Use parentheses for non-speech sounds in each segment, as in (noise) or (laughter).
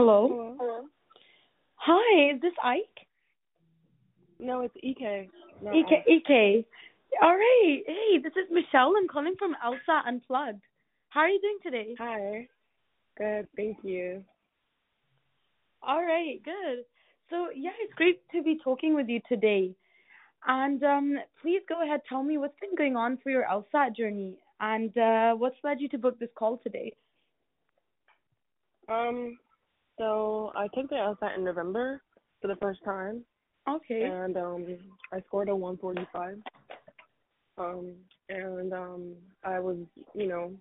Hello. Hello. Hi, is this Ike? No, it's EK. not EK. EK. All right. Hey, this is Michelle. I'm calling from LSAT Unplugged. How are you doing today? Hi. Good. Thank you. All right. Good. So yeah, it's great to be talking with you today. And um, please go ahead. Tell me what's been going on for your LSAT journey, and uh, what's led you to book this call today. Um. So I took the LSAT in November for the first time, Okay. and um, I scored a 145. Um, and um, I was, you know,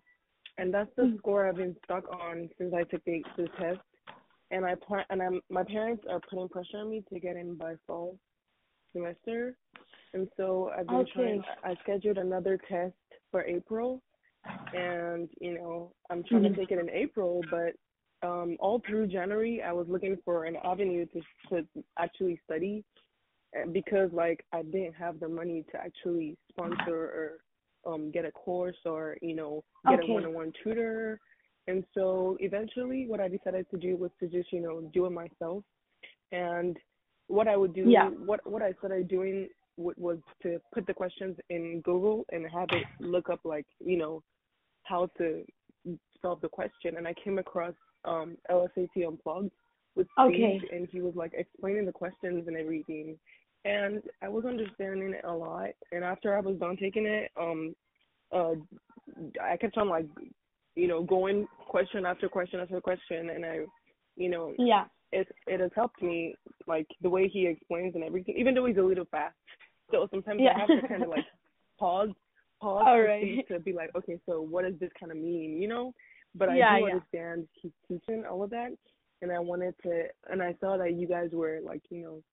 and that's the score I've been stuck on since I took the, the test. And I plan, and I'm, my parents are putting pressure on me to get in by fall semester, and so I've been Okay. trying. I scheduled another test for April, and you know, I'm trying Mhm. to take it in April, but um, all through January, I was looking for an avenue to to actually study, because like I didn't have the money to actually sponsor or um get a course or you know get Okay. a one-on-one tutor, and so eventually, what I decided to do was to just you know do it myself, and what I would do, Yeah. what what I started doing w- was to put the questions in Google and have it look up like you know how to solve the question, and I came across um LSAT Unplugged with Okay. Steve, and he was like explaining the questions and everything, and I was understanding it a lot. And after I was done taking it, um, uh, I kept on like, you know, going question after question after question, and I, you know, Yeah. it it has helped me like the way he explains and everything, even though he's a little fast. So sometimes Yeah. I have to kind of (laughs) like pause, pause right. to be like, okay, so what does this kind of mean, you know? But I Yeah, do yeah. understand he's teaching all of that, and I wanted to, and I saw that you guys were like, you know,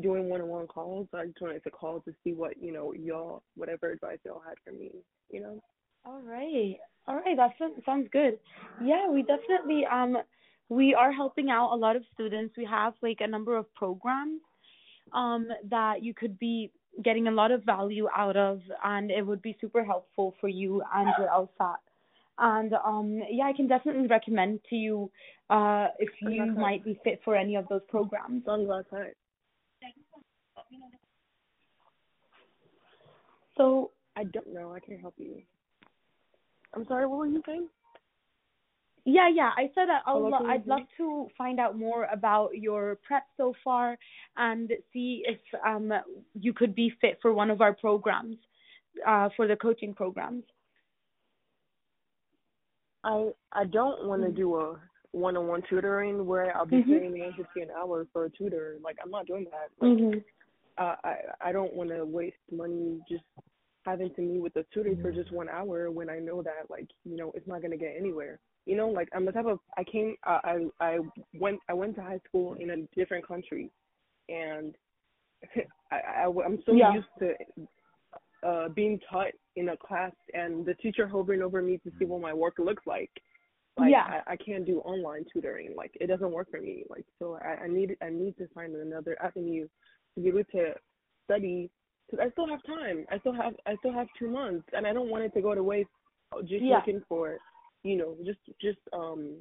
doing one-on-one calls. So I just wanted to call to see what you know y'all, whatever advice y'all had for me, you know. All right. All right. That sounds sounds good. Yeah, we definitely um we are helping out a lot of students. We have like a number of programs um that you could be getting a lot of value out of and it would be super helpful for you and your LSAT. And um yeah, I can definitely recommend to you uh if you might be fit for any of those programs. Done last night. So I don't know. I can't help you. I'm sorry. What were you saying? Yeah, yeah. I said that I'll, lo- I'd love to find out more about your prep so far and see if um you could be fit for one of our programs, uh, for the coaching programs. I I don't want to Mhm. do a one-on-one tutoring where I'll be Mhm. paying one fifty an hour for a tutor. Like I'm not doing that. Like Mhm. uh, I I don't want to waste money just having to meet with a tutor for just one hour when I know that like you know it's not gonna get anywhere. You know, like I'm the type of I came uh, I I went I went to high school in a different country, and (laughs) I, I I'm so Yeah. used to uh being taught in a class and the teacher hovering over me to see what my work looks like. Like Yeah. I, I can't do online tutoring. Like it doesn't work for me. Like so I, I need I need to find another avenue to be able to study because I still have time. I still have I still have two months and I don't want it to go to waste just Yeah. looking for you know just just um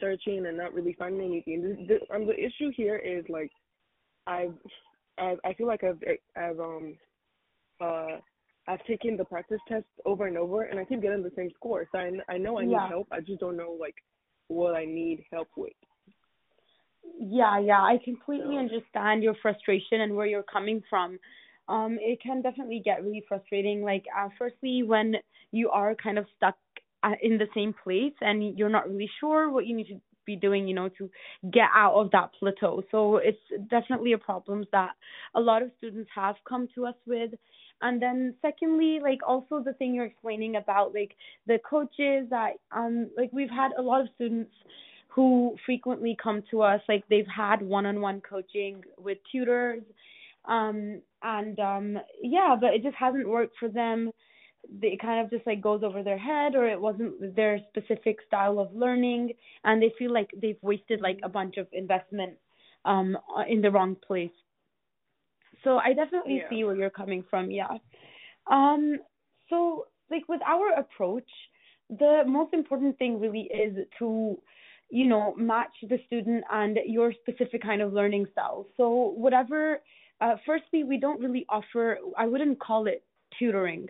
searching and not really finding anything. The, the, um, the issue here is like I've I I feel like I've I've um uh I've taken the practice test over and over and I keep getting the same score. So I I know I need Yeah. help. I just don't know like what I need help with. Yeah, yeah. I completely So understand your frustration and where you're coming from. Um, it can definitely get really frustrating. Like, uh, firstly, when you are kind of stuck uh, in the same place and you're not really sure what you need to be doing, you know, to get out of that plateau. So it's definitely a problem that a lot of students have come to us with. And then secondly, like also the thing you're explaining about like the coaches that um like we've had a lot of students who frequently come to us like they've had one-on-one coaching with tutors. Um and um yeah but it just hasn't worked for them. It kind of just like goes over their head or it wasn't their specific style of learning. And they feel like they've wasted like a bunch of investment um in the wrong place so i definitely yeah. see where you're coming from yeah. Um so like with our approach the most important thing really is to you know match the student and your specific kind of learning style. So whatever uh, firstly we don't really offer i wouldn't call it tutoring.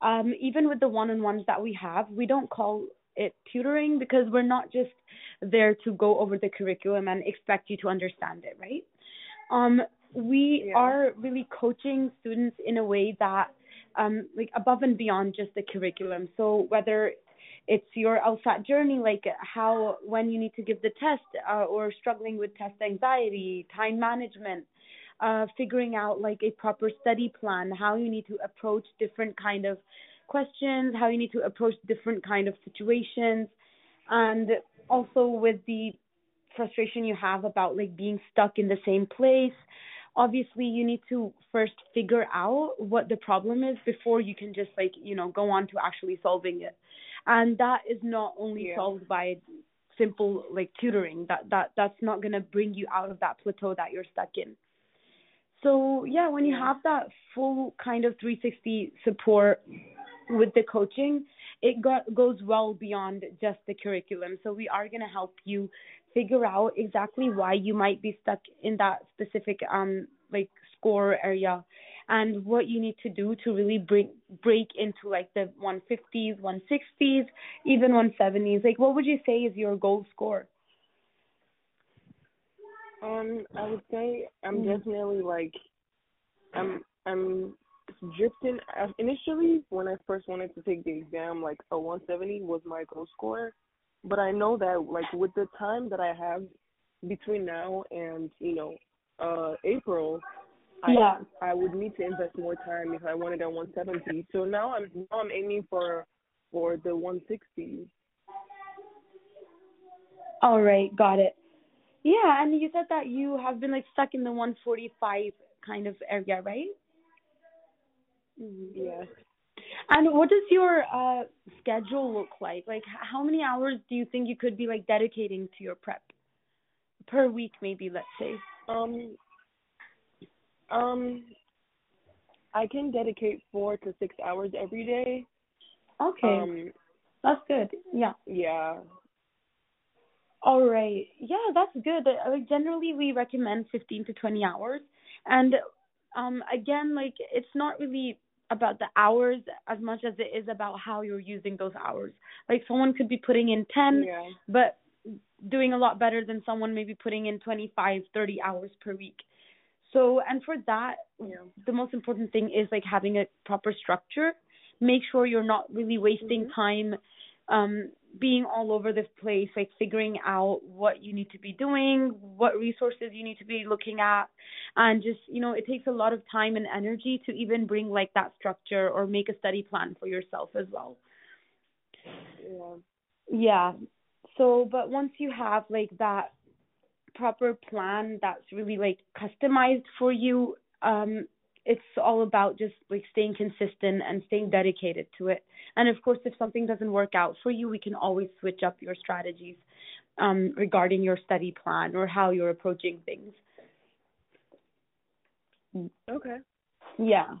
Um, even with the one-on-ones that we have we don't call it tutoring because we're not just there to go over the curriculum and expect you to understand it right? Um, we Yeah. are really coaching students in a way that um, like above and beyond just the curriculum so whether it's your LSAT journey, like how when you need to give the test uh, or struggling with test anxiety, time management, uh, figuring out like a proper study plan, how you need to approach different kind of questions, how you need to approach different kind of situations, and also with the frustration you have about like being stuck in the same place. Obviously, you need to first figure out what the problem is before you can just like you know go on to actually solving it and that is not only Yeah. solved by simple like tutoring that that that's not going to bring you out of that plateau that you're stuck in so yeah when you Yeah. have that full kind of 360 support with the coaching it go- goes well beyond just the curriculum so we are going to help you figure out exactly why you might be stuck in that specific um like score area and what you need to do to really break break into like the 150s, 160s, even 170s. Like, what would you say is your goal score? Um, I would say I'm Mm. definitely like, I'm I'm drifting. uh, Initially, when I first wanted to take the exam, like a 170 was my goal score, but I know that like with the time that I have between now and you know, uh, April, I Yeah. I would need to invest more time if I wanted a 170. So now I'm now I'm aiming for for the 160. All right, got it. Yeah, and you said that you have been like stuck in the 145 kind of area, right? hmm Yes. And what does your uh schedule look like? Like, how many hours do you think you could be like dedicating to your prep per week, maybe? Let's say. Um, um, I can dedicate four to six hours every day. Okay, Um, that's good. Yeah. yeah, All right. Yeah, that's good. Like generally we recommend 15 to 20 hours. And um again, like it's not really about the hours as much as it is about how you're using those hours. Like someone could be putting in 10 yeah, but doing a lot better than someone maybe putting in 25, 30 hours per week. So, and for that, yeah, the most important thing is like having a proper structure. Make sure you're not really wasting Mhm. time um being all over the place, like figuring out what you need to be doing, what resources you need to be looking at, and just, you know, it takes a lot of time and energy to even bring like that structure or make a study plan for yourself as well. yeah. Yeah. So, but once you have like that proper plan that's really like customized for you, um, it's all about just like staying consistent and staying dedicated to it. And of course, if something doesn't work out for you, we can always switch up your strategies um, regarding your study plan or how you're approaching things. Okay. Yeah.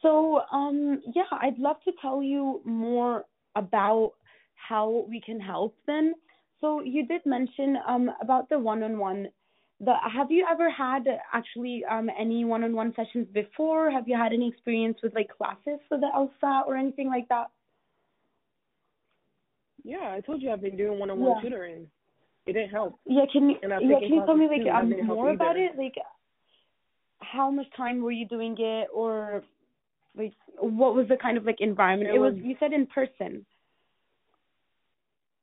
So, um, yeah, I'd love to tell you more about how we can help then. So you did mention um about the one-on-one. The have you ever had actually um any one-on-one sessions before? Have you had any experience with like classes for the LSAT or anything like that? Yeah, I told you I've been doing one-on-one Yeah. tutoring. It didn't help. Yeah, can you yeah, can you tell me like um, that didn't help more about it? Like how much time were you doing it or like what was the kind of like environment? It It was was- you said in person.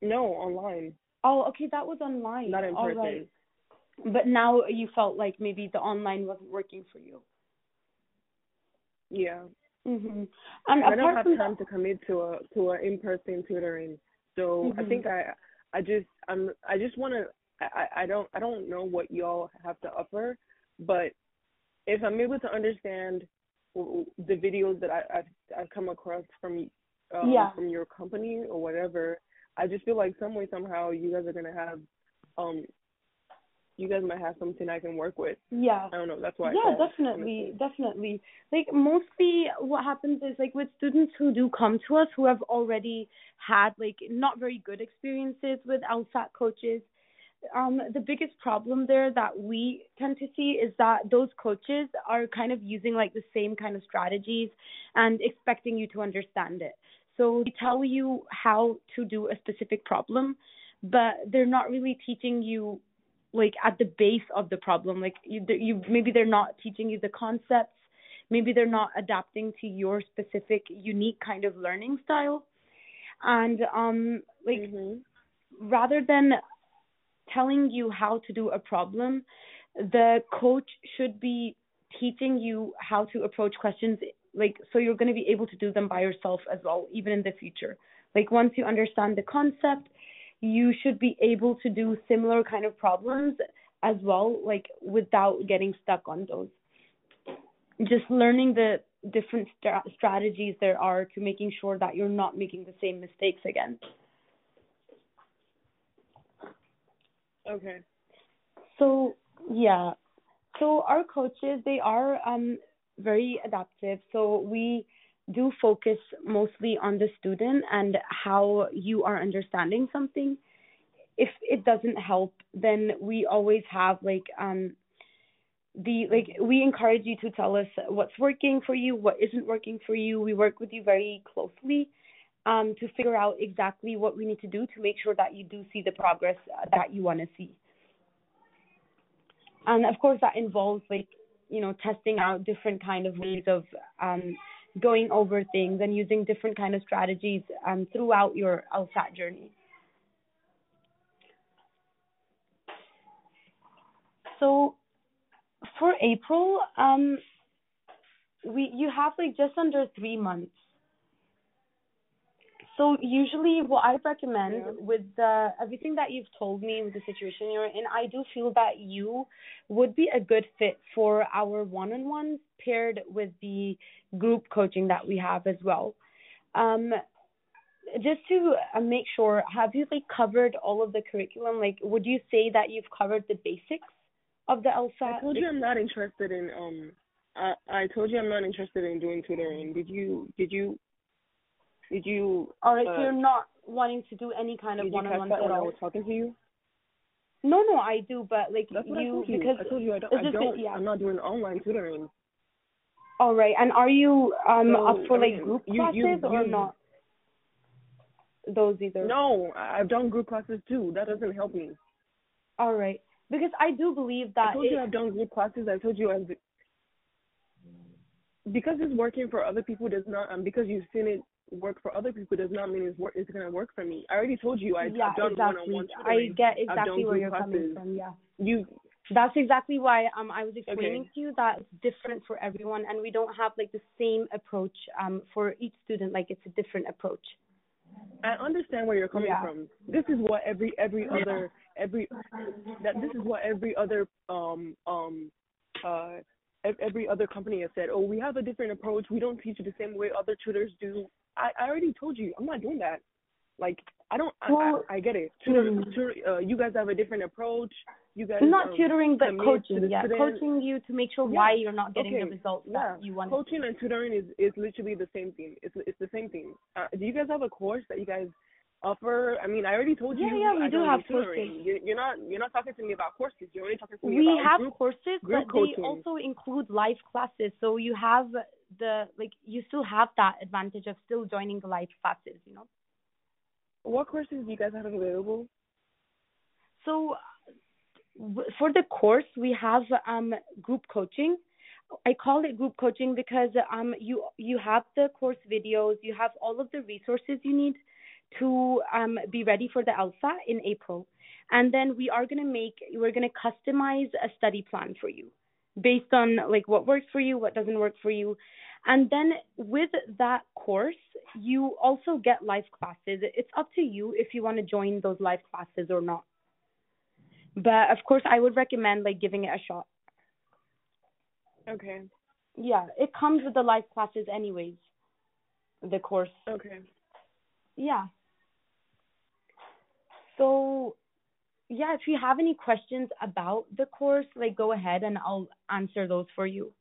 No, online, Oh, okay, that was online. not in All person. right. But now you felt like maybe the online wasn't working for you. Yeah. Mhm. And I don't have time to commit to a to a in-person tutoring. So I Mhm. think I I just I'm I just want to I I don't I don't know what y'all have to offer, but if I'm able to understand the videos that I I've, I've come across from um Yeah. from your company or whatever, I just feel like some way somehow you guys are gonna have um you guys might have something I can work with. Yeah. I don't know. That's why. yeah, definitely, definitely. Like mostly, what happens is like with students who do come to us who have already had like not very good experiences with LSAT coaches. Um, the biggest problem there that we tend to see is that those coaches are kind of using like the same kind of strategies and expecting you to understand it. So they tell you how to do a specific problem, but they're not really teaching you like at the base of the problem. Like you, you maybe they're not teaching you the concepts. Maybe they're not adapting to your specific, unique kind of learning style. And um, like Mm-hmm. rather than telling you how to do a problem, the coach should be teaching you how to approach questions like so you're going to be able to do them by yourself as well even in the future like once you understand the concept you should be able to do similar kind of problems as well like without getting stuck on those just learning the different stra- strategies there are to making sure that you're not making the same mistakes again Okay. So yeah, so our coaches they are um very adaptive. So we do focus mostly on the student and how you are understanding something. If it doesn't help, then we always have like um the like we encourage you to tell us what's working for you, what isn't working for you. We work with you very closely um, to figure out exactly what we need to do to make sure that you do see the progress that you want to see. And of course, that involves like you know testing out different kind of ways of um, going over things and using different kind of strategies um, throughout your LSAT journey. So for April, um, we you have like just under three months. So usually, what I recommend Yeah. with the everything that you've told me with the situation you're in, I do feel that you would be a good fit for our one-on-ones paired with the group coaching that we have as well. Um, just to uh, make sure, have you like covered all of the curriculum? Like, would you say that you've covered the basics of the LSAT? I told you I'm not interested in um. I I told you I'm not interested in doing tutoring. Did you did you did you All right, uh, so you're not wanting to do any kind of did you catch one-on-one that at when I all. was talking to you? No, no, I do, but like That's what I you told you. because I told you I don't. I don't yeah. I'm not doing online tutoring. all right. And are you um So, up for I like mean, group you- classes you- or not? Those either. No, I- I've done group classes too. That doesn't help me. All right, because I do believe that I told it, you I've done group classes. I told you I've because it's working for other people does not um because you've seen it work for other people does not mean it's work it's gonna work for me. I already told you I, yeah, I've done exactly. one-on-one I tutoring. get I've done exactly where you're coming from. Yeah. You That's exactly why um I was explaining Okay. to you that it's different for everyone and we don't have like the same approach um for each student like it's a different approach. I understand where you're coming Yeah. from. This is what every every other every that this is what every other um um uh every other company has said. Oh, we have a different approach. We don't teach it the same way other tutors do. I I already told you. I'm not doing that. Like I don't. I Well, I, I get it. Tutor, mm. tutor, uh, you guys have a different approach. You guys Not um, tutoring but coaching, yeah. student. Coaching you to make sure Yeah. why you're not getting the results Yeah, that you want. coaching and tutoring is is literally the same thing. It's it's the same thing. Uh, do you guys have a course that you guys offer? I mean, I already told you. yeah, yeah we I do have tutoring. courses. You're not you're not talking to me about courses. You're only talking to me We about have group. courses, group but coaching. they also include live classes. So you have the like you still have that advantage of still joining the live classes, you know. What courses do you guys have available? So for the course, we have um group coaching. I call it group coaching because um you you have the course videos, you have all of the resources you need to um be ready for the LSAT in April. And then we are going to make we're going to customize a study plan for you based on like what works for you, what doesn't work for you. And then with that course, you also get live classes. It's up to you if you want to join those live classes or not. But of course, I would recommend like giving it a shot. Okay. Yeah, it comes with the live classes anyways. The course. Okay. Yeah. So yeah, if you have any questions about the course, like go ahead and I'll answer those for you.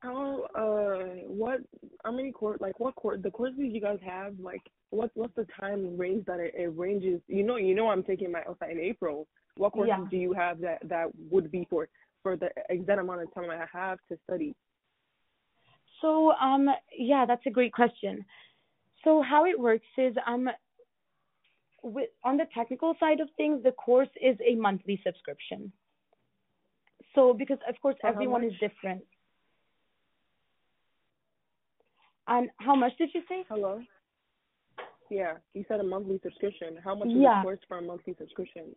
How uh what how many course like what course the courses you guys have like what what's the time range that it, it ranges you know you know I'm taking my LSAT in April what courses Yeah. do you have that that would be for for the exact amount of time I have to study So, um, yeah, that's a great question. So how it works is, um, with, on the technical side of things, the course is a monthly subscription. So because of course For everyone is different. And how much did you say? hello yeah you said a monthly subscription how much is Yeah. the course for a monthly subscription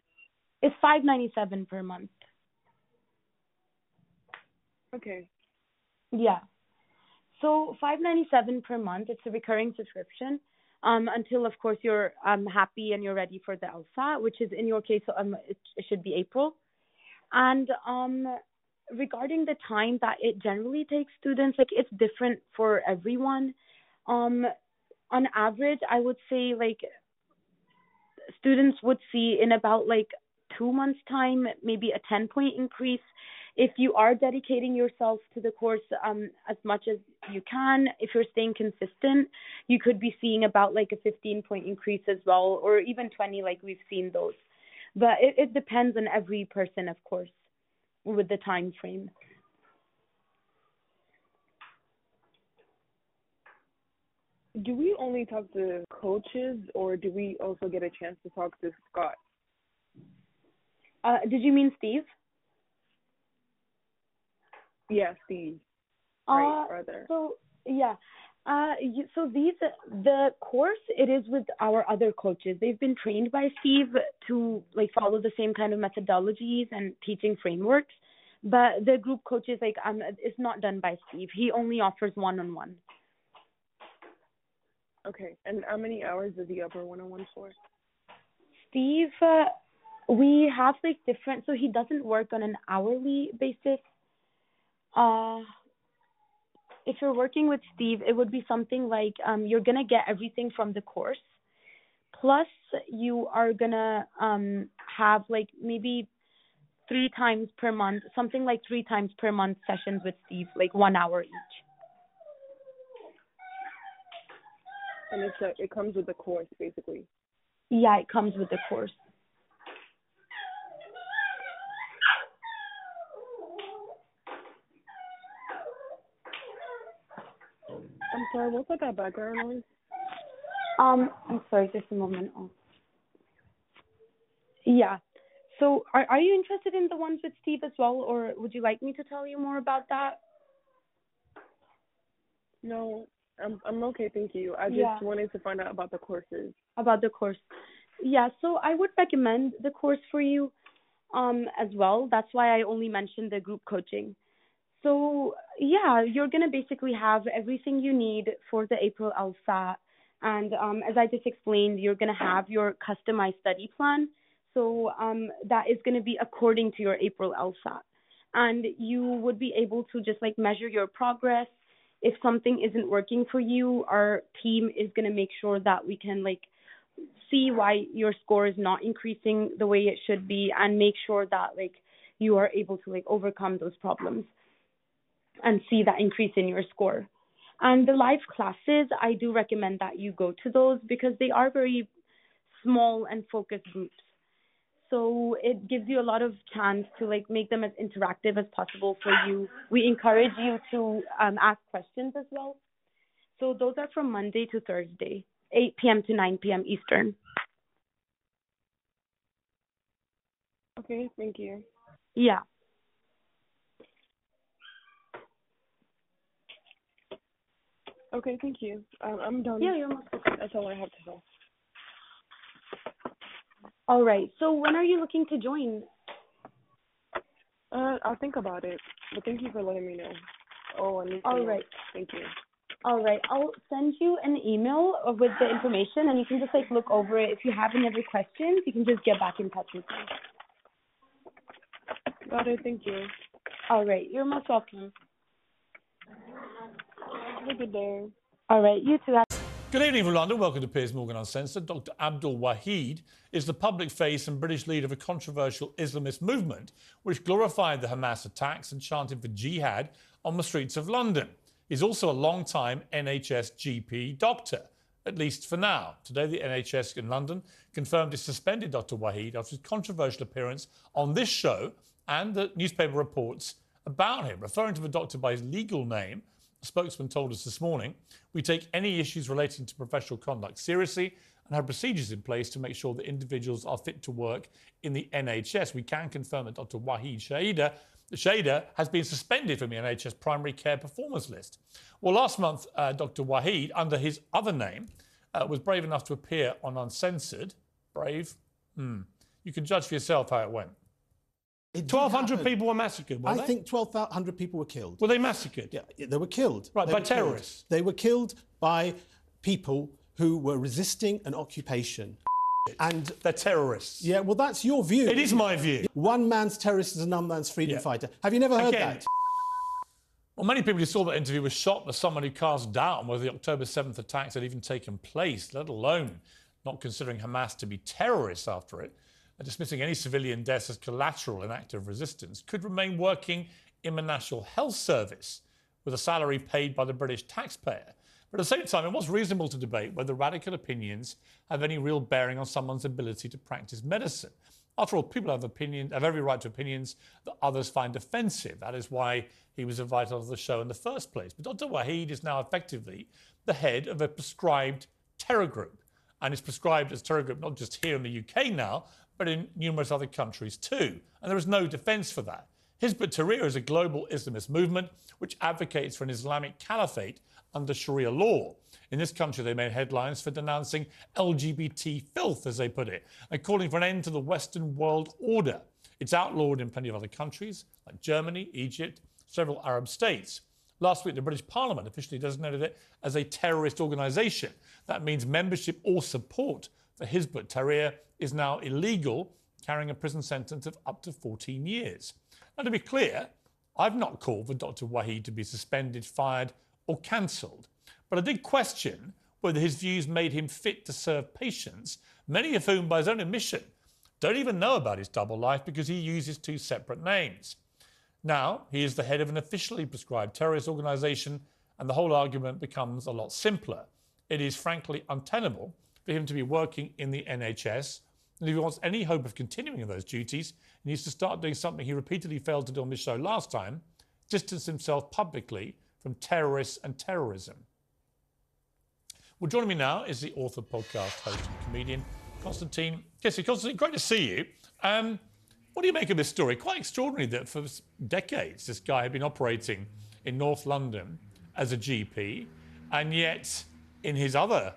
It's five ninety seven per month. okay Yeah. So five ninety seven per month. It's a recurring subscription. Um, until of course you're um happy and you're ready for the LSAT, which is in your case um it, it should be April. And um regarding the time that it generally takes students, like it's different for everyone. Um on average I would say like students would see in about like two months time maybe a 10 point increase if you are dedicating yourself to the course um, as much as you can, if you're staying consistent, you could be seeing about like a 15 point increase as well, or even 20, like we've seen those. But it, it depends on every person, of course, with the time frame. do we only talk to coaches or do we also get a chance to talk to Scott Uh, did you mean Steve? Yeah Steve right Uh, rather So yeah, uh, you, so these the course it is with our other coaches. They've been trained by Steve to like follow the same kind of methodologies and teaching frameworks. But the group coaches like um it's not done by Steve. He only offers one on one. okay and how many hours is the upper one on one for Steve, uh, we have like different. So he doesn't work on an hourly basis. Uh, if you're working with Steve, it would be something like um, you're gonna get everything from the course, plus you are gonna um, have like maybe three times per month, something like three times per month sessions with Steve, like one hour each. and it's a, it comes with the course basically Yeah, it comes with the course. I'm sorry, what's like that background noise? Um, I'm sorry, just a moment. Oh. Yeah. So, are are you interested in the ones with Steve as well, or would you like me to tell you more about that? No, I'm I'm okay, thank you. I just Yeah. wanted to find out about the courses. About the course? Yeah. So, I would recommend the course for you, um, as well. That's why I only mentioned the group coaching. So, yeah, you're gonna basically have everything you need for the April LSAT, and um, as I just explained, you're gonna have your customized study plan. So um, that is going to be according to your April LSAT. And you would be able to just like measure your progress. If something isn't working for you, our team is going to make sure that we can like see why your score is not increasing the way it should be and make sure that like you are able to like overcome those problems and see that increase in your score. And the live classes, I do recommend that you go to those because they are very small and focused groups so it gives you a lot of chance to like make them as interactive as possible for you. We encourage you to um, ask questions as well. So those are from Monday to Thursday, 8 p.m. to 9 p.m. Eastern. Okay, thank you. Yeah. Okay, thank you. Um, I'm done. Yeah, you're most welcome. That's all I have to say. All right. So when are you looking to join? Uh, I'll think about it. But thank you for letting me know. Oh, I need to All know. right. Thank you. All right. I'll send you an email with the information, and you can just like look over it. If you have any other questions, you can just get back in touch with me. Got it. Thank you. All right. You're most welcome. Have a good day. All right. You too. Good evening from London. Welcome to Piers Morgan Uncensored. Dr. Abdul Wahid is the public face and British leader of a controversial Islamist movement which glorified the Hamas attacks and chanted for jihad on the streets of London. He's also a long-time NHS GP doctor, at least for now. Today, the NHS in London confirmed it suspended Dr. Wahid after his controversial appearance on this show and the newspaper reports about him, referring to the doctor by his legal name a spokesman told us this morning, we take any issues relating to professional conduct seriously and have procedures in place to make sure that individuals are fit to work in the NHS. We can confirm that Dr. Wahid Shaida, Shaida has been suspended from the NHS primary care performers list. Well, last month, uh, Dr. Wahid, under his other name, uh, was brave enough to appear on Uncensored. Brave? Hmm. You can judge for yourself how it went. 1,200 people were massacred, I they? think 1,200 people were killed. Were they massacred? Yeah, they were killed. Right, They by were killed. terrorists? They were killed by people who were resisting an occupation. And They're terrorists. yeah, well, that's your view. It is my view. One man's terrorist is another man's freedom Yeah. fighter. Have you never heard Again, that? Well, many people who saw that interview were shocked as someone who cast doubt on whether the October 7th attacks had even taken place, let alone not considering Hamas to be terrorists after it, dismissing any civilian deaths as collateral in active resistance, could remain working in the National Health Service with a salary paid by the British taxpayer. But at the same time, it was reasonable to debate whether radical opinions have any real bearing on someone's ability to practice medicine. After all, people have opinions, have every right to opinions that others find offensive. That is why he was invited onto the show in the first place. But Dr. Wahid is now effectively the head of a prescribed terror group, and is prescribed as terror group not just here in the UK now, but in numerous other countries too. And there is no defence for that. Hizb ut-Tahrir is a global Islamist movement which advocates for an Islamic caliphate under Sharia law. In this country, they made headlines for denouncing LGBT filth, as they put it, and calling for an end to the Western world order. It's outlawed in plenty of other countries, like Germany, Egypt, several Arab states. Last week, the British Parliament officially designated it as a terrorist organisation. That means membership or support for Hizb ut-Tahrir is now illegal, carrying a prison sentence of up to 14 years. Now, to be clear, I've not called for Dr. Wahid to be suspended, fired, or cancelled, but I did question whether his views made him fit to serve patients, many of whom, by his own admission, don't even know about his double life because he uses two separate names. Now, he is the head of an officially prescribed terrorist organisation, and the whole argument becomes a lot simpler. It is frankly untenable for him to be working in the NHS, and if he wants any hope of continuing in those duties, he needs to start doing something he repeatedly failed to do on this show last time distance himself publicly from terrorists and terrorism. Well, joining me now is the author, podcast host, and comedian, Konstantin Kisin. Konstantin, great to see you. Um, what do you make of this story? Quite extraordinary that for decades this guy had been operating in North London as a GP, and yet in his other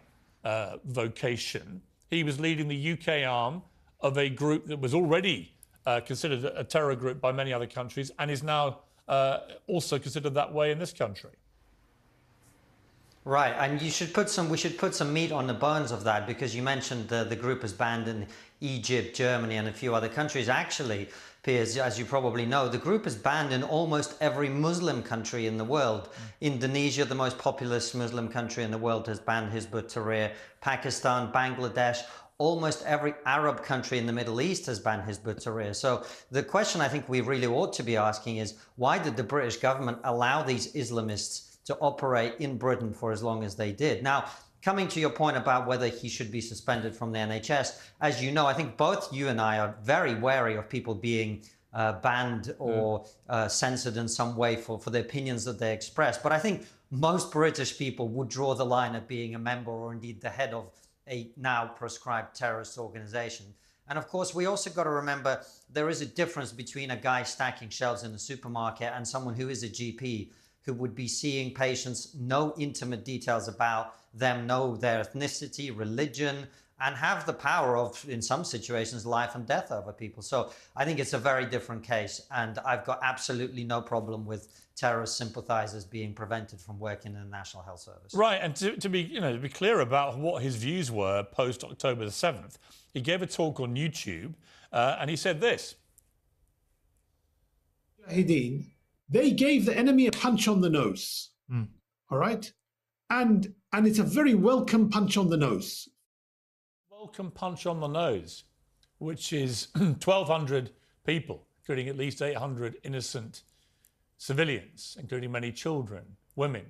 uh, vocation, he was leading the UK arm of a group that was already uh, considered a terror group by many other countries and is now uh, also considered that way in this country. Right, and you should put some. We should put some meat on the bones of that because you mentioned the the group is banned in Egypt, Germany, and a few other countries. Actually, Piers, as you probably know, the group is banned in almost every Muslim country in the world. Mm. Indonesia, the most populous Muslim country in the world, has banned Hizb ut-Tahrir. Pakistan, Bangladesh, almost every Arab country in the Middle East has banned Hizb ut-Tahrir. So the question I think we really ought to be asking is why did the British government allow these Islamists to operate in Britain for as long as they did. Now, coming to your point about whether he should be suspended from the NHS, as you know, I think both you and I are very wary of people being uh, banned or mm. uh, censored in some way for, for the opinions that they express. But I think most British people would draw the line at being a member or indeed the head of a now proscribed terrorist organization. And of course, we also got to remember there is a difference between a guy stacking shelves in a supermarket and someone who is a GP who would be seeing patients, no intimate details about them, know their ethnicity, religion, and have the power of, in some situations, life and death over people. So I think it's a very different case. And I've got absolutely no problem with terrorist sympathizers being prevented from working in the National Health Service. Right. And to, to be, you know, to be clear about what his views were post October the 7th, he gave a talk on YouTube uh, and he said this. Mujahideen they gave the enemy a punch on the nose. Mm. All right. And and it's a very welcome punch on the nose. Welcome punch on the nose, which is (clears throat) 1,200 people, including at least 800 innocent civilians, including many children, women,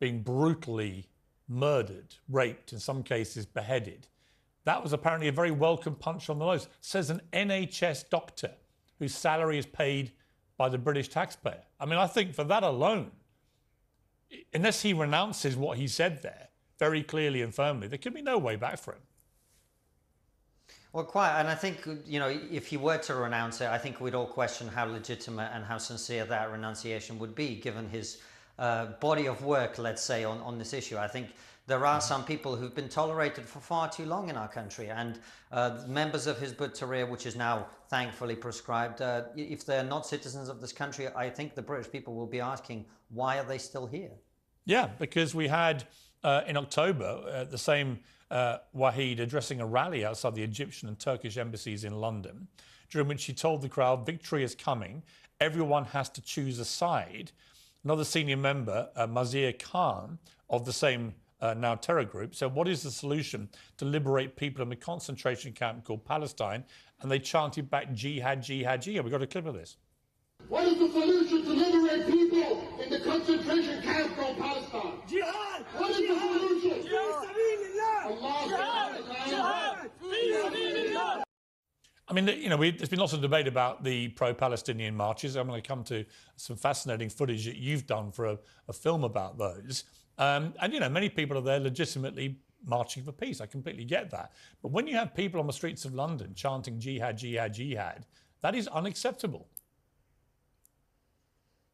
being brutally murdered, raped, in some cases beheaded. That was apparently a very welcome punch on the nose, says an NHS doctor whose salary is paid by the British taxpayer. I mean, I think for that alone, unless he renounces what he said there very clearly and firmly, there can be no way back for him. Well, quite, and I think you know if he were to renounce it, I think we'd all question how legitimate and how sincere that renunciation would be, given his uh, body of work, let's say, on, on this issue. I think there are some people who've been tolerated for far too long in our country, and uh, members of Hizb ut-Tahrir, which is now thankfully prescribed, uh, if they're not citizens of this country, I think the British people will be asking, why are they still here? Yeah, because we had uh, in October uh, the same uh, Wahid addressing a rally outside the Egyptian and Turkish embassies in London, during which he told the crowd, victory is coming, everyone has to choose a side. Another senior member, uh, Mazir Khan, of the same uh, now terror group. So, what is the solution to liberate people in a concentration camp called Palestine? And they chanted back jihad, jihad, jihad. We've got a clip of this. What is the solution to liberate people in the concentration camp called Palestine? Jihad! What is jihad, the solution? Jihad! Allah jihad, I mean, you know, we, there's been lots of debate about the pro-Palestinian marches. I'm going to come to some fascinating footage that you've done for a, a film about those. Um, and, you know, many people are there legitimately marching for peace. I completely get that. But when you have people on the streets of London chanting jihad, jihad, jihad, that is unacceptable.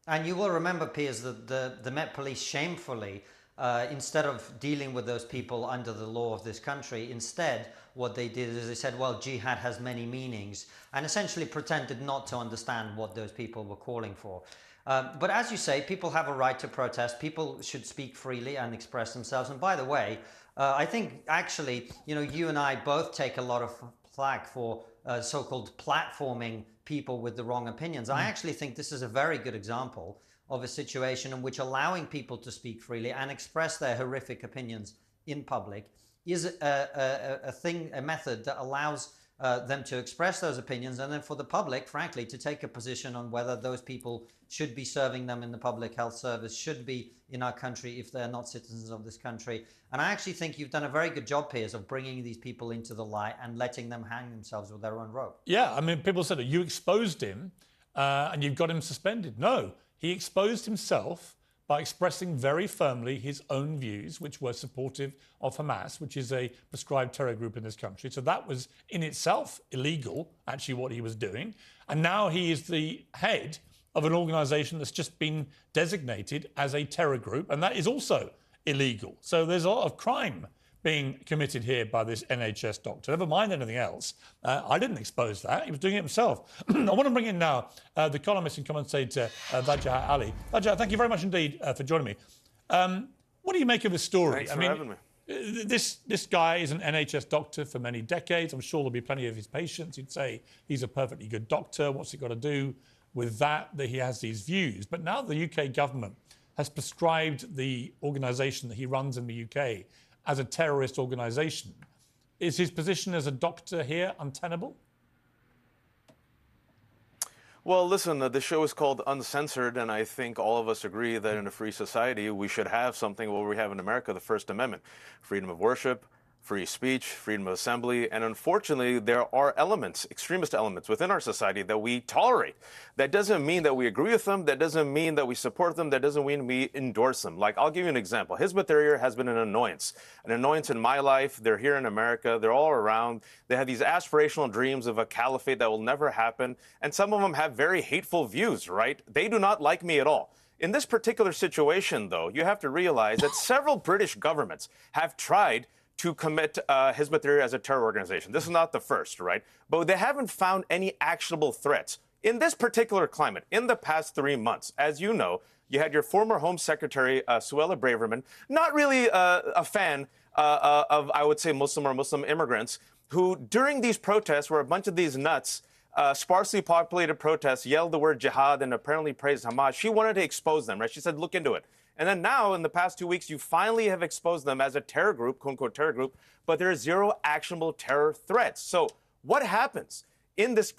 And you will remember, Piers, that the, the Met Police shamefully, uh, instead of dealing with those people under the law of this country, instead, what they did is they said, well, jihad has many meanings, and essentially pretended not to understand what those people were calling for. Um, but as you say, people have a right to protest. People should speak freely and express themselves. And by the way, uh, I think actually, you know, you and I both take a lot of flack for uh, so-called platforming people with the wrong opinions. Mm. I actually think this is a very good example of a situation in which allowing people to speak freely and express their horrific opinions in public is a, a, a thing, a method that allows uh, them to express those opinions and then for the public, frankly, to take a position on whether those people should be serving them in the public health service, should be in our country if they're not citizens of this country. And I actually think you've done a very good job, Piers, of bringing these people into the light and letting them hang themselves with their own rope. Yeah, I mean, people said you exposed him uh, and you've got him suspended. No, he exposed himself by expressing very firmly his own views, which were supportive of Hamas, which is a prescribed terror group in this country. So that was in itself illegal, actually, what he was doing. And now he is the head of an organization that's just been designated as a terror group, and that is also illegal. So there's a lot of crime being committed here by this NHS doctor. Never mind anything else. Uh, I didn't expose that. He was doing it himself. (clears throat) I want to bring in now uh, the columnist and commentator, uh, Wajahat Ali. Wajahat, thank you very much indeed uh, for joining me. Um, what do you make of his story? Thanks I for mean, having me. Uh, this, this guy is an NHS doctor for many decades. I'm sure there'll be plenty of his patients who'd say he's a perfectly good doctor. What's he got to do with that, that he has these views? But now the UK government has prescribed the organisation that he runs in the UK as a terrorist organisation. Is his position as a doctor here untenable? Well, listen, uh, the show is called Uncensored, and I think all of us agree that in a free society, we should have something what we have in America the First Amendment freedom of worship, free speech, freedom of assembly, and unfortunately, there are elements, extremist elements within our society that we tolerate. That doesn't mean that we agree with them. That doesn't mean that we support them. That doesn't mean we endorse them. Like, I'll give you an example. Hizb ut-Tahrir has been an annoyance, an annoyance in my life. They're here in America. They're all around. They have these aspirational dreams of a caliphate that will never happen. And some of them have very hateful views, right? They do not like me at all. In this particular situation, though, you have to realize that several British governments have tried to commit uh, Hizb ut-Tahrir as a terror organization. This is not the first, right? But they haven't found any actionable threats. In this particular climate, in the past three months, as you know, you had your former Home Secretary, uh, Suella Braverman, not really uh, a fan uh, uh, of, I would say, Muslim or Muslim immigrants, who during these protests, where a bunch of these nuts, uh, sparsely populated protests, yelled the word jihad and apparently praised Hamas, she wanted to expose them, right? She said, look into it. And then now, in the past two weeks, you finally have exposed them as a terror group, quote unquote terror group, but there are zero actionable terror threats. So, what happens in this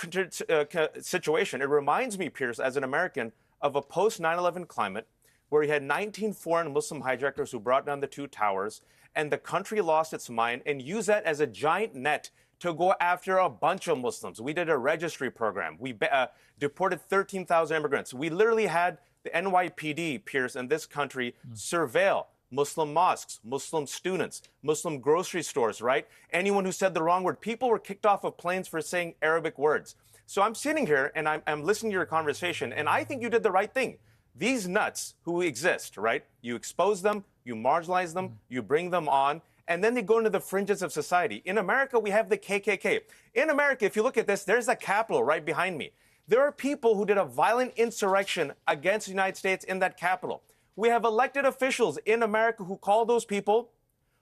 uh, situation? It reminds me, Piers, as an American, of a post 9 11 climate where you had 19 foreign Muslim hijackers who brought down the two towers, and the country lost its mind and used that as a giant net to go after a bunch of Muslims. We did a registry program. We uh, deported 13,000 immigrants. We literally had the NYPD, Piers, in this country mm. surveil Muslim mosques, Muslim students, Muslim grocery stores, right? Anyone who said the wrong word. People were kicked off of planes for saying Arabic words. So I'm sitting here and I'm, I'm listening to your conversation, and I think you did the right thing. These nuts who exist, right? You expose them, you marginalize them, mm. you bring them on, and then they go into the fringes of society. In America, we have the KKK. In America, if you look at this, there's a Capitol right behind me. There are people who did a violent insurrection against the United States in that Capitol. We have elected officials in America who call those people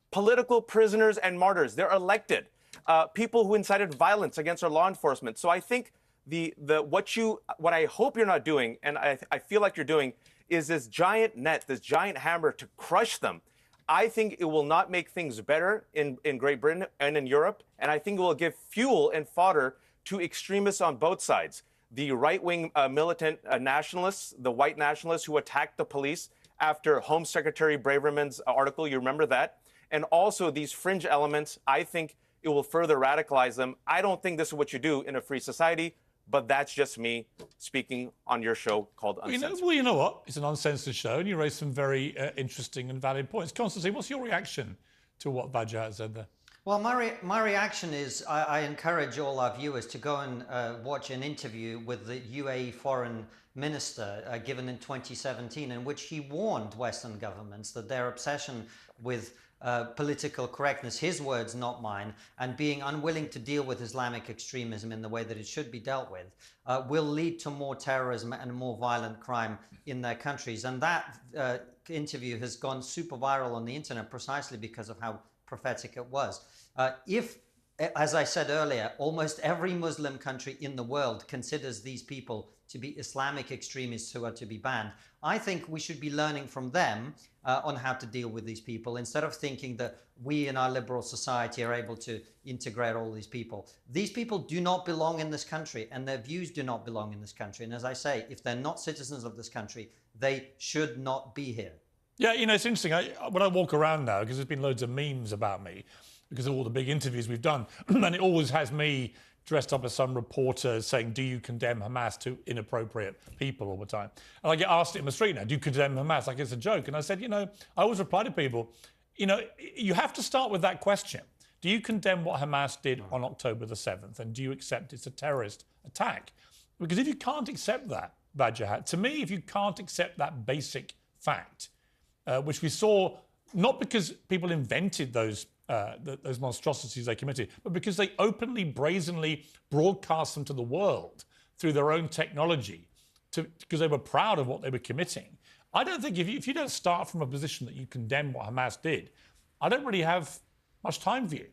political prisoners and martyrs. They're elected. Uh, people who incited violence against our law enforcement. So I think the the what you what I hope you're not doing, and I, I feel like you're doing, is this giant net, this giant hammer to crush them. I think it will not make things better in, in Great Britain and in Europe, and I think it will give fuel and fodder to extremists on both sides the right wing uh, militant uh, nationalists, the white nationalists who attacked the police after Home Secretary Braverman's article. You remember that? And also these fringe elements, I think it will further radicalize them. I don't think this is what you do in a free society, but that's just me speaking on your show called Uncensored. Well, you know, well, you know what? It's an uncensored show, and you raised some very uh, interesting and valid points. Konstantin, what's your reaction to what Wajahat said there? Well, my, re- my reaction is I, I, encourage all our viewers to go and uh, watch an interview with the UAE foreign minister uh, given in 2017, in which he warned Western governments that their obsession with uh, political correctness, his words, not mine, and being unwilling to deal with Islamic extremism in the way that it should be dealt with, uh, will lead to more terrorism and more violent crime in their countries. And that uh, interview has gone super viral on the internet precisely because of how prophetic it was. Uh, if, as I said earlier, almost every Muslim country in the world considers these people to be Islamic extremists who are to be banned, I think we should be learning from them uh, on how to deal with these people instead of thinking that we in our liberal society are able to integrate all these people. These people do not belong in this country and their views do not belong in this country. And as I say, if they're not citizens of this country, they should not be here. Yeah, you know, it's interesting. I, when I walk around now, because there's been loads of memes about me, because of all the big interviews we've done. (clears throat) and it always has me dressed up as some reporter saying, Do you condemn Hamas to inappropriate people all the time? And I get asked it in the street now, Do you condemn Hamas? Like it's a joke. And I said, You know, I always reply to people, You know, you have to start with that question. Do you condemn what Hamas did on October the 7th? And do you accept it's a terrorist attack? Because if you can't accept that, Wajahat, to me, if you can't accept that basic fact, uh, which we saw not because people invented those uh, those monstrosities they committed, but because they openly, brazenly broadcast them to the world through their own technology, because they were proud of what they were committing. I don't think if you, if you don't start from a position that you condemn what Hamas did, I don't really have much time for you.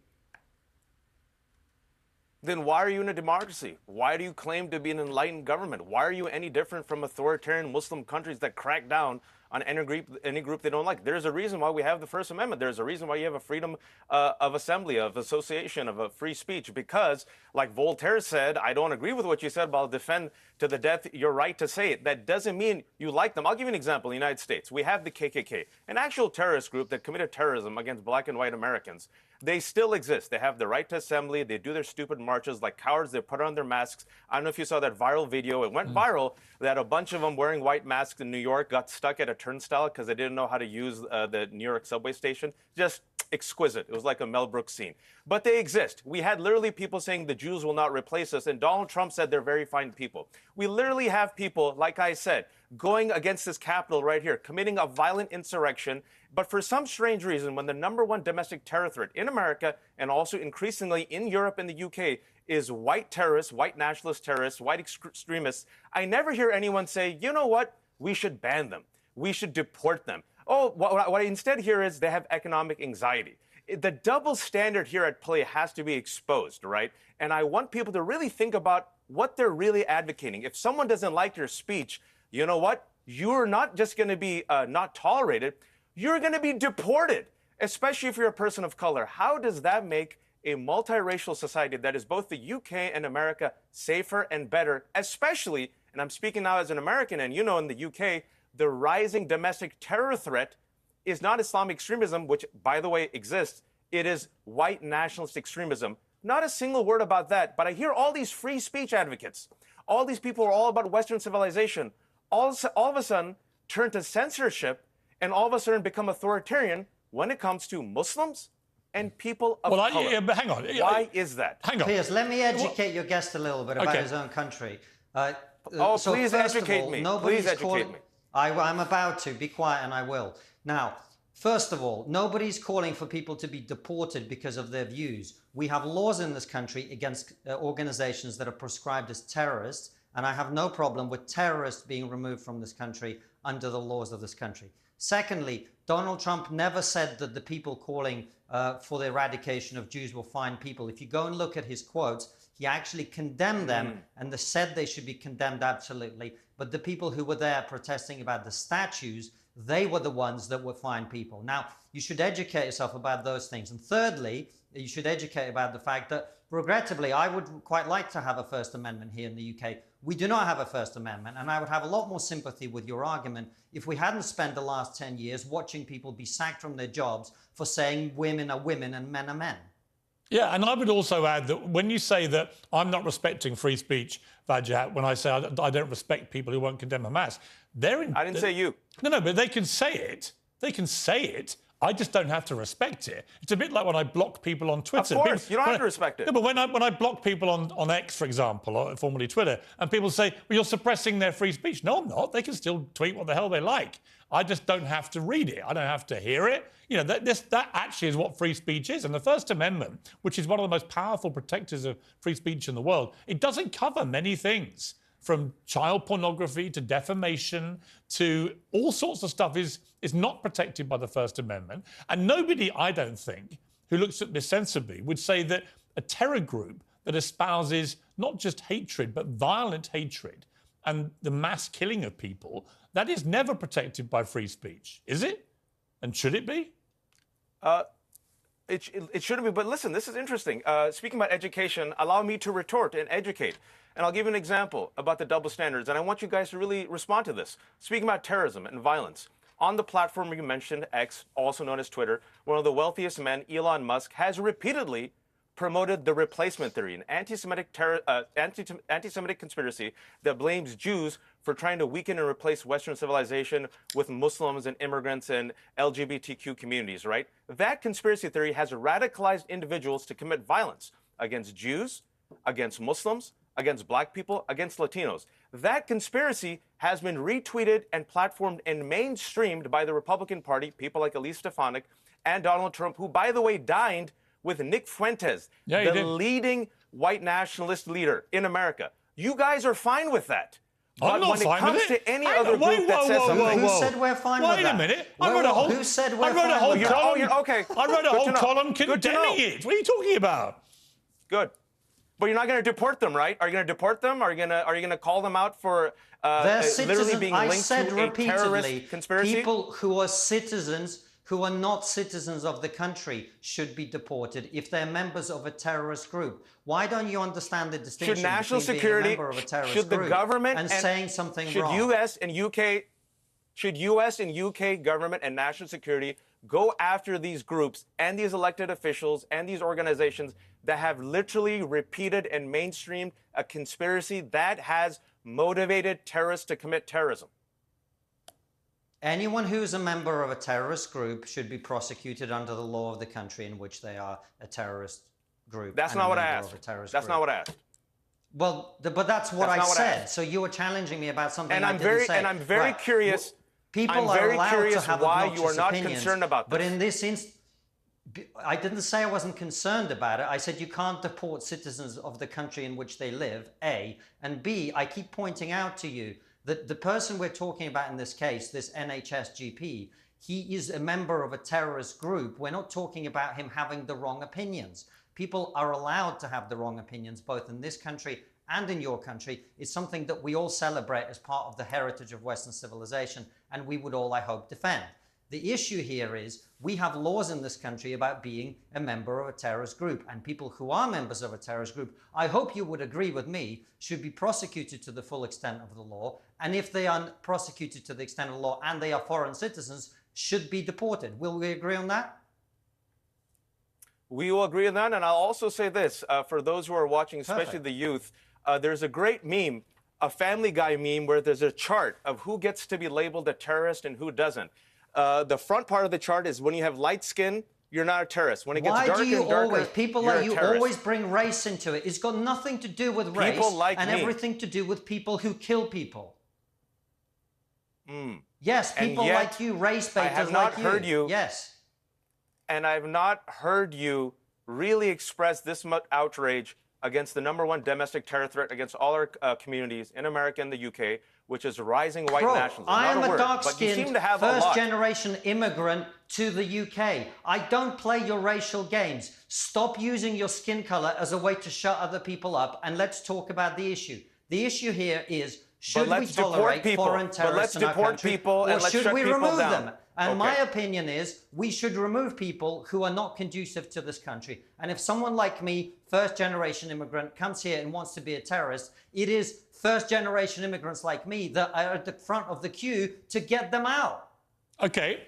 Then why are you in a democracy? Why do you claim to be an enlightened government? Why are you any different from authoritarian Muslim countries that crack down on any group, any group they don't like. There's a reason why we have the First Amendment. There's a reason why you have a freedom uh, of assembly, of association, of a free speech. Because, like Voltaire said, I don't agree with what you said, but I'll defend to the death your right to say it. That doesn't mean you like them. I'll give you an example. In the United States, we have the KKK, an actual terrorist group that committed terrorism against black and white Americans. They still exist. They have the right to assembly. They do their stupid marches like cowards. They put on their masks. I don't know if you saw that viral video. It went mm. viral that a bunch of them wearing white masks in New York got stuck at a turnstile because they didn't know how to use uh, the New York subway station. Just exquisite. It was like a Mel Brooks scene. But they exist. We had literally people saying the Jews will not replace us, and Donald Trump said they're very fine people. We literally have people, like I said, going against this Capitol right here, committing a violent insurrection. But for some strange reason, when the number one domestic terror threat in America and also increasingly in Europe and the UK is white terrorists, white nationalist terrorists, white extremists, I never hear anyone say, you know what, we should ban them. We should deport them. Oh, what, what I instead hear is they have economic anxiety. The double standard here at play has to be exposed, right? And I want people to really think about what they're really advocating. If someone doesn't like your speech, you know what? you're not just going to be uh, not tolerated, you're going to be deported, especially if you're a person of color. How does that make a multiracial society that is both the UK and America safer and better, especially, and I'm speaking now as an American, and you know in the UK, the rising domestic terror threat is not Islamic extremism, which, by the way, exists. It is white nationalist extremism. Not a single word about that. But I hear all these free speech advocates, all these people are all about Western civilization, all, all of a sudden turn to censorship and all of a sudden become authoritarian when it comes to Muslims and people of well, color. I, yeah, hang on. Why is that? Hang on. Piers, let me educate your guest a little bit about Okay. his own country. Uh, Oh, so please educate all, me. Please educate calling- me. I, I'm about to. Be quiet, and I will. Now, first of all, nobody's calling for people to be deported because of their views. We have laws in this country against uh, organizations that are prescribed as terrorists, and I have no problem with terrorists being removed from this country under the laws of this country. Secondly, Donald Trump never said that the people calling uh, for the eradication of Jews will find people. If you go and look at his quotes, he actually condemned them mm. and they said they should be condemned absolutely. But the people who were there protesting about the statues, they were the ones that were fine people. Now, you should educate yourself about those things. And thirdly, you should educate about the fact that, regrettably, I would quite like to have a First Amendment here in the UK. We do not have a First Amendment, and I would have a lot more sympathy with your argument if we hadn't spent the last 10 years watching people be sacked from their jobs for saying women are women and men are men. Yeah, and I would also add that when you say that I'm not respecting free speech, Wajahat, when I say I I don't respect people who won't condemn Hamas, they're in. I didn't say you. No, no, but they can say it. They can say it. I just don't have to respect it. It's a bit like when I block people on Twitter. Of course, People- you don't have when to respect it. No, but when I when I block people on, on X, for example, or formerly Twitter, and people say, "Well, you're suppressing their free speech." No, I'm not. They can still tweet what the hell they like. I just don't have to read it. I don't have to hear it. You know, that this that actually is what free speech is. And the First Amendment, which is one of the most powerful protectors of free speech in the world, it doesn't cover many things from child pornography to defamation to all sorts of stuff is is not protected by the First Amendment. And nobody, I don't think, who looks at this sensibly would say that a terror group that espouses not just hatred but violent hatred and the mass killing of people that is never protected by free speech, is it? And should it be? Uh, it, it shouldn't be, but listen, this is interesting. Uh, speaking about education, allow me to retort and educate. And I'll give you an example about the double standards, and I want you guys to really respond to this. Speaking about terrorism and violence, on the platform you mentioned, X, also known as Twitter, one of the wealthiest men, Elon Musk, has repeatedly promoted the replacement theory, an anti-Semitic uh, anti- anti-Semitic conspiracy that blames Jews for trying to weaken and replace Western civilization with Muslims and immigrants and LGBTQ communities. Right? That conspiracy theory has radicalized individuals to commit violence against Jews, against Muslims, against Black people, against Latinos. That conspiracy has been retweeted and platformed and mainstreamed by the Republican Party, people like Elise Stefanik and Donald Trump, who, by the way, dined with Nick Fuentes, Yeah, the did. leading white nationalist leader in America. You guys are fine with that. I'm not when fine it comes with it. to any other on, group wait, that whoa, says whoa, something, whoa, Who said we're fine Wait with a that? minute. I wrote a whole. who said we're I wrote a whole with You're- column. oh, okay. I wrote a whole column condemning it. What are you talking about? Good. But you're not going to deport them, right? Are you going to deport them? Are you going to are you going to call them out for uh, They're uh, literally citizens. being I linked said to a repeatedly, terrorist conspiracy? people who are citizens who are not citizens of the country should be deported if they're members of a terrorist group. Why don't you understand the distinction should national between security, being a member of a terrorist should the group government and, saying something should wrong? U.S. and UK, should U.S. and UK government and national security go after these groups and these elected officials and these organizations that have literally repeated and mainstreamed a conspiracy that has motivated terrorists to commit terrorism? Anyone who is a member of a terrorist group should be prosecuted under the law of the country in which they are a terrorist group. That's not what I asked. Of a terrorist That's group. not what I asked. Well, th- but that's what That's I not what I said. so you were challenging me about something And I I'm didn't very say. and I'm very Right. curious. People I'm are very allowed curious to have why you are not opinions, concerned about this. But in this instance, I didn't say I wasn't concerned about it. I said you can't deport citizens of the country in which they live, A. And B, I keep pointing out to you that the person we're talking about in this case, this NHS GP, he is a member of a terrorist group. We're not talking about him having the wrong opinions. People are allowed to have the wrong opinions, both in this country and in your country It's something that we all celebrate as part of the heritage of Western civilization, and we would all, I hope, defend. The issue here is we have laws in this country about being a member of a terrorist group, and people who are members of a terrorist group, I hope you would agree with me, should be prosecuted to the full extent of the law. And if they are prosecuted to the extent of the law and they are foreign citizens, should be deported. Will we agree on that? We will agree on that. And I'll also say this uh, for those who are watching, especially Perfect. the youth, uh, there's a great meme, a Family Guy meme, where there's a chart of who gets to be labeled a terrorist and who doesn't. Uh, the front part of the chart is when you have light skin, you're not a terrorist. When it gets Why darker do you and darker, always, people like you always bring race into it? It's got nothing to do with race People like and me. everything to do with people who kill people. Mm. Yes, people yet, like you, race I baiters have not like heard you. Yes. and I've not heard you really express this much outrage against the number one domestic terror threat against all our uh, communities in America and the UK, which is rising white Bro, nationalism. I am a, word, dark but you seem skinned to have a first lot. generation immigrant to the UK. I don't play your racial games. Stop using your skin color as a way to shut other people up and let's talk about the issue. The issue here is should we tolerate people. foreign But let's in our deport country, people or and let's should we remove down. them? And my opinion is we should remove people who are not conducive to this country. And if someone like me, first generation immigrant, comes here and wants to be a terrorist, it is first generation immigrants like me that are at the front of the queue to get them out. Okay.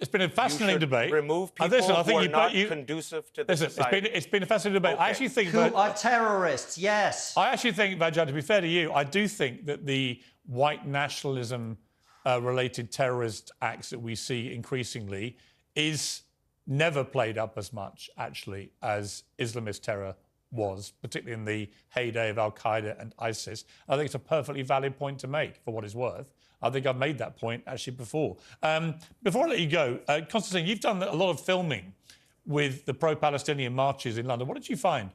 It's been a fascinating should debate. Remove Uh, people listen, I think who are you, not you, conducive to the listen, it's society. been, it's been a fascinating debate. I actually think Who that are terrorists, yes. I actually think, Wajahat, to be fair to you, I do think that the white nationalism uh, related terrorist acts that we see increasingly is never played up as much, actually, as Islamist terror was, particularly in the heyday of Al Qaeda and ISIS. I think it's a perfectly valid point to make, for what it's worth. I think I've made that point actually before. Um, before I let you go, uh, Konstantin, you've done a lot of filming with the pro Palestinian marches in London. What did you find?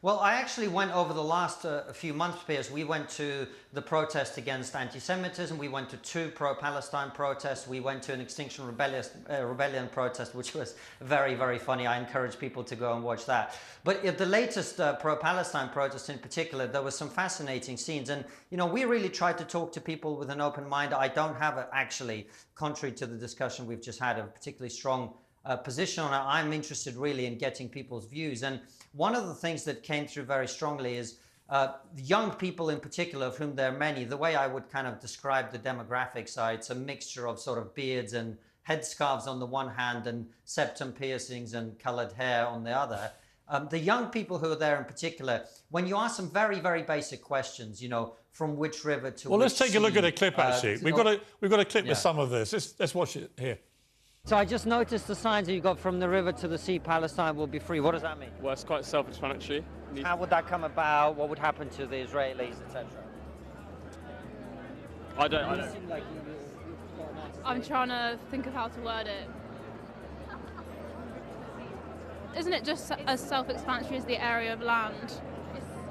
Well, I actually went over the last uh, few months, Piers. We went to the protest against anti-Semitism. We went to two pro-Palestine protests. We went to an Extinction Rebellion, uh, Rebellion protest, which was very, very funny. I encourage people to go and watch that. But at the latest uh, pro-Palestine protest in particular, there were some fascinating scenes. And, you know, we really tried to talk to people with an open mind. I don't have, a, actually, contrary to the discussion we've just had, a particularly strong uh, position on it. I'm interested really in getting people's views. And one of the things that came through very strongly is uh, young people in particular, of whom there are many. The way I would kind of describe the demographics are it's a mixture of sort of beards and headscarves on the one hand and septum piercings and colored hair on the other. Um, the young people who are there in particular, when you ask them very, very basic questions, you know, from which river to Well, which let's take a look at a clip. uh, Actually, you we've got a we've got a clip Yeah. with some of this. Let's let's watch it here. So I just noticed the signs that you got from the river to the sea, Palestine will be free. What does that mean? Well, it's quite self-explanatory. How would that come about? What would happen to the Israelis, etc.? I don't. I don't. I'm trying to think of how to word it. Isn't it just as self-explanatory as the area of land?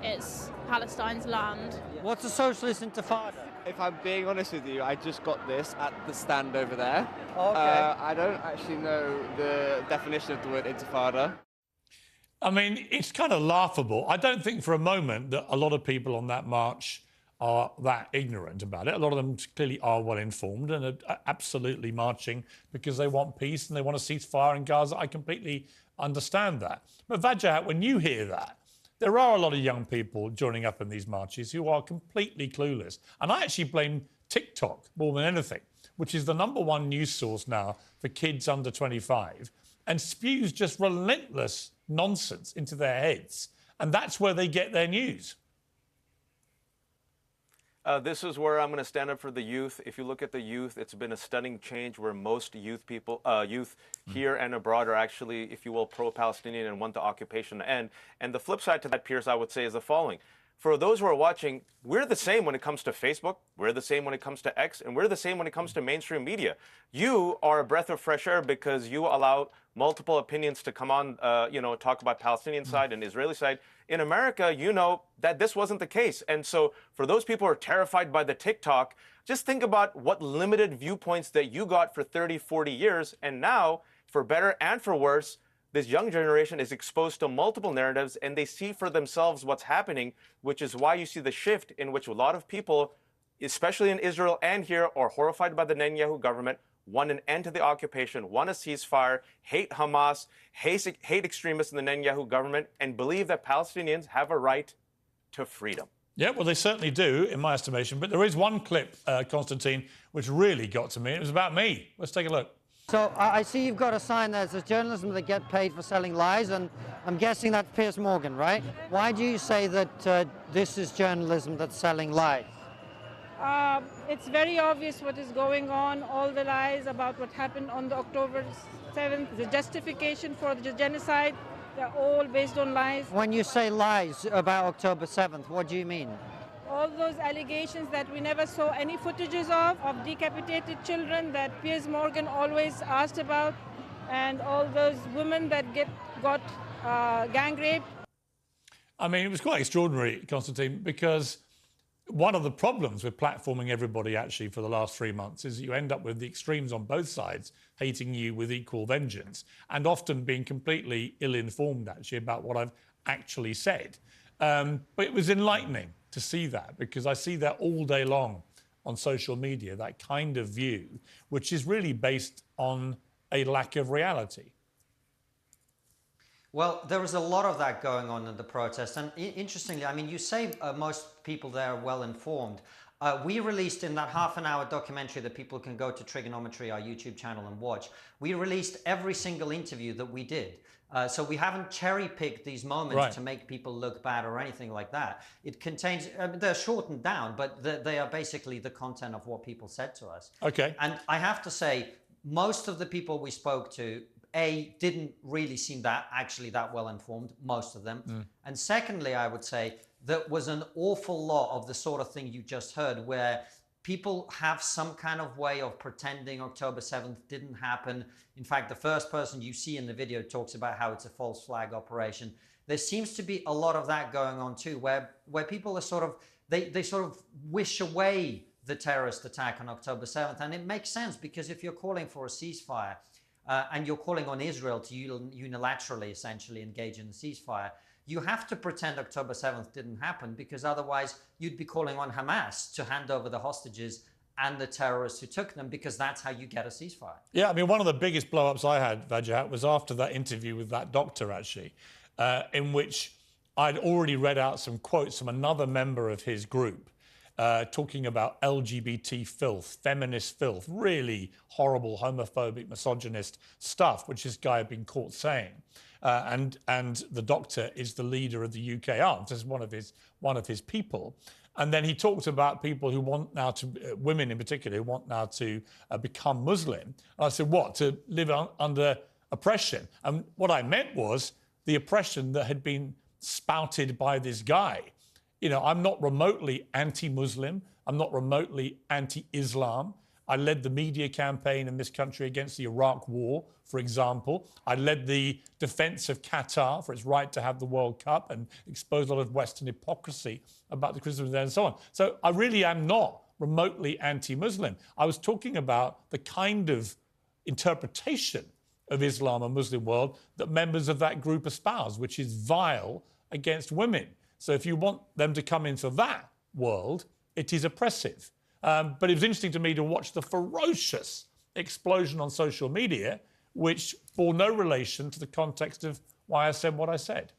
It's Palestine's land. What's a socialist intifada? If I'm being honest with you, I just got this at the stand over there. Okay. Uh, I don't actually know the definition of the word intifada. I mean, it's kind of laughable. I don't think for a moment that a lot of people on that march are that ignorant about it. A lot of them clearly are well informed and are are absolutely marching because they want peace and they want to cease fire in Gaza. I completely understand that. But Wajahat, when you hear that, there are a lot of young people joining up in these marches who are completely clueless. And I actually blame TikTok more than anything, which is the number one news source now for kids under 25 and spews just relentless nonsense into their heads. And that's where they get their news. Uh, this is where I'm going to stand up for the youth. If you look at the youth, it's been a stunning change where most youth people, uh, youth here and abroad, are actually, if you will, pro-Palestinian and want the occupation to end. And the flip side to that, Piers, I would say, is the following: for those who are watching, we're the same when it comes to Facebook, we're the same when it comes to X, and we're the same when it comes to mainstream media. You are a breath of fresh air because you allow multiple opinions to come on, uh, you know, talk about Palestinian side and Israeli side. In America, you know that this wasn't the case. And so for those people who are terrified by the TikTok, just think about what limited viewpoints that you got for 30, 40 years. And now, for better and for worse, this young generation is exposed to multiple narratives and they see for themselves what's happening, which is why you see the shift in which a lot of people, especially in Israel and here, are horrified by the Netanyahu government, want an end to the occupation, want a ceasefire, hate Hamas, hate, hate extremists in the Netanyahu government, and believe that Palestinians have a right to freedom. Yeah, well, they certainly do, in my estimation. But there is one clip, uh, Konstantin, which really got to me. It was about me. Let's take a look. So I see you've got a sign there that says journalism that get paid for selling lies, and I'm guessing that's Piers Morgan, right? Why do you say that uh, this is journalism that's selling lies? Uh, it's very obvious what is going on, all the lies about what happened on the October 7th, the justification for the genocide, they're all based on lies. When you say lies about October 7th, what do you mean? All those allegations that we never saw any footages of, of decapitated children that Piers Morgan always asked about, and all those women that get got uh, gang raped. I mean, it was quite extraordinary, Konstantin, because one of the problems with platforming everybody actually for the last three months is you end up with the extremes on both sides hating you with equal vengeance and often being completely ill informed actually about what I've actually said. Um, but it was enlightening to see that because I see that all day long on social media, that kind of view, which is really based on a lack of reality. Well, there was a lot of that going on in the protest. And interestingly, I mean, you say uh, most people there are well informed. Uh, we released in that half an hour documentary that people can go to Trigonometry, our YouTube channel, and watch. We released every single interview that we did. Uh, so we haven't cherry picked these moments right. to make people look bad or anything like that. It contains, uh, they're shortened down, but they are basically the content of what people said to us. Okay. And I have to say, most of the people we spoke to a didn't really seem that actually that well informed most of them mm. and secondly i would say that was an awful lot of the sort of thing you just heard where people have some kind of way of pretending october 7th didn't happen. In fact the first person you see in the video talks about how it's a false flag operation. There seems to be a lot of that going on too where where people are sort of they they sort of wish away the terrorist attack on october 7th and it makes sense because if you're calling for a ceasefire uh, and you're calling on Israel to unilaterally essentially engage in the ceasefire, you have to pretend October 7th didn't happen because otherwise you'd be calling on Hamas to hand over the hostages and the terrorists who took them because that's how you get a ceasefire. Yeah, I mean, one of the biggest blow ups I had, Wajahat, was after that interview with that doctor, actually, uh, in which I'd already read out some quotes from another member of his group uh, talking about LGBT filth, feminist filth, really horrible, homophobic, misogynist stuff, which this guy had been caught saying. Uh, and and the doctor is the leader of the UK Arms, as one of his one of his people. And then he talked about people who want now to, uh, women in particular, who want now to uh, become Muslim. And I said, what? To live un- under oppression? And what I meant was the oppression that had been spouted by this guy you know, I'm not remotely anti Muslim, I'm not remotely anti Islam. I led the media campaign in this country against the Iraq War, for example. I led the defense of Qatar for its right to have the World Cup and exposed a lot of Western hypocrisy about the Christians there and so on. So I really am not remotely anti Muslim. I was talking about the kind of interpretation of Islam and Muslim world that members of that group espouse, which is vile against women. So if you want them to come into that world, it is oppressive. Um, but it was interesting to me to watch the ferocious explosion on social media, which bore no relation to the context of why I said what I said.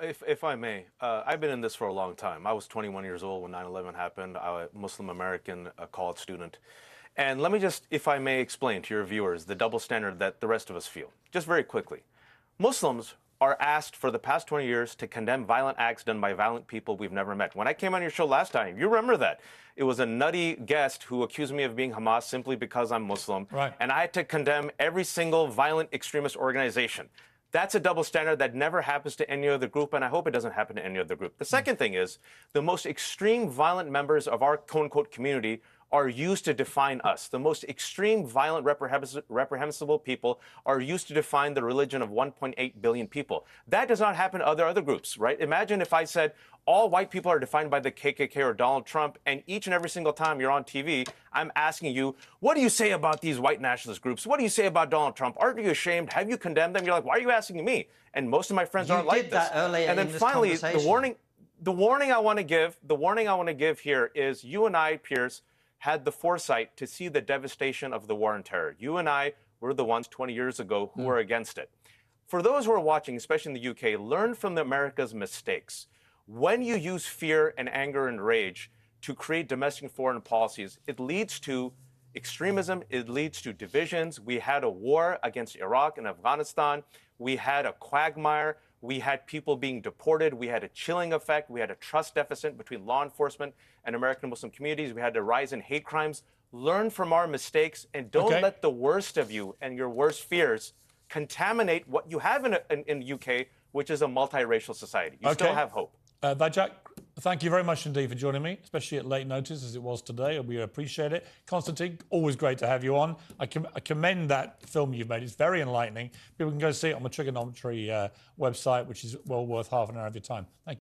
If, if I may, uh, I've been in this for a long time. I was 21 years old when 9 11 happened. I was a Muslim American college student. And let me just, if I may, explain to your viewers the double standard that the rest of us feel. Just very quickly. Muslims are asked for the past 20 years to condemn violent acts done by violent people we've never met. When I came on your show last time, you remember that. It was a nutty guest who accused me of being Hamas simply because I'm Muslim. Right. And I had to condemn every single violent extremist organization. That's a double standard that never happens to any other group, and I hope it doesn't happen to any other group. The second thing is the most extreme violent members of our quote unquote community are used to define us. The most extreme, violent, reprehensible, people are used to define the religion of 1.8 billion people. That does not happen to other other groups, right? Imagine if I said all white people are defined by the KKK or Donald Trump, and each and every single time you're on TV, I'm asking you, what do you say about these white nationalist groups? What do you say about Donald Trump? Aren't you ashamed? Have you condemned them? You're like, why are you asking me? And most of my friends You aren't like this. and then finally, the warning the warning I want to give, the warning I want to give here is you and I, Piers, had the foresight to see the devastation of the war on terror. You and I were the ones 20 years ago who hmm. were against it. For those who are watching, especially in the UK, learn from America's mistakes. When you use fear and anger and rage to create domestic and foreign policies, it leads to extremism, it leads to divisions. We had a war against Iraq and Afghanistan. We had a quagmire. We had people being deported. We had a chilling effect. We had a trust deficit between law enforcement and American Muslim communities. We had a rise in hate crimes. Learn from our mistakes and don't Okay. let the worst of you and your worst fears contaminate what you have in, in, in the UK, which is a multiracial society. You still have hope. Uh, Wajahat, thank you very much indeed for joining me, especially at late notice as it was today. We appreciate it. Konstantin, always great to have you on. I, com- I commend that film you've made. It's very enlightening. People can go see it on the Trigonometry uh, website, which is well worth half an hour of your time. Thank you.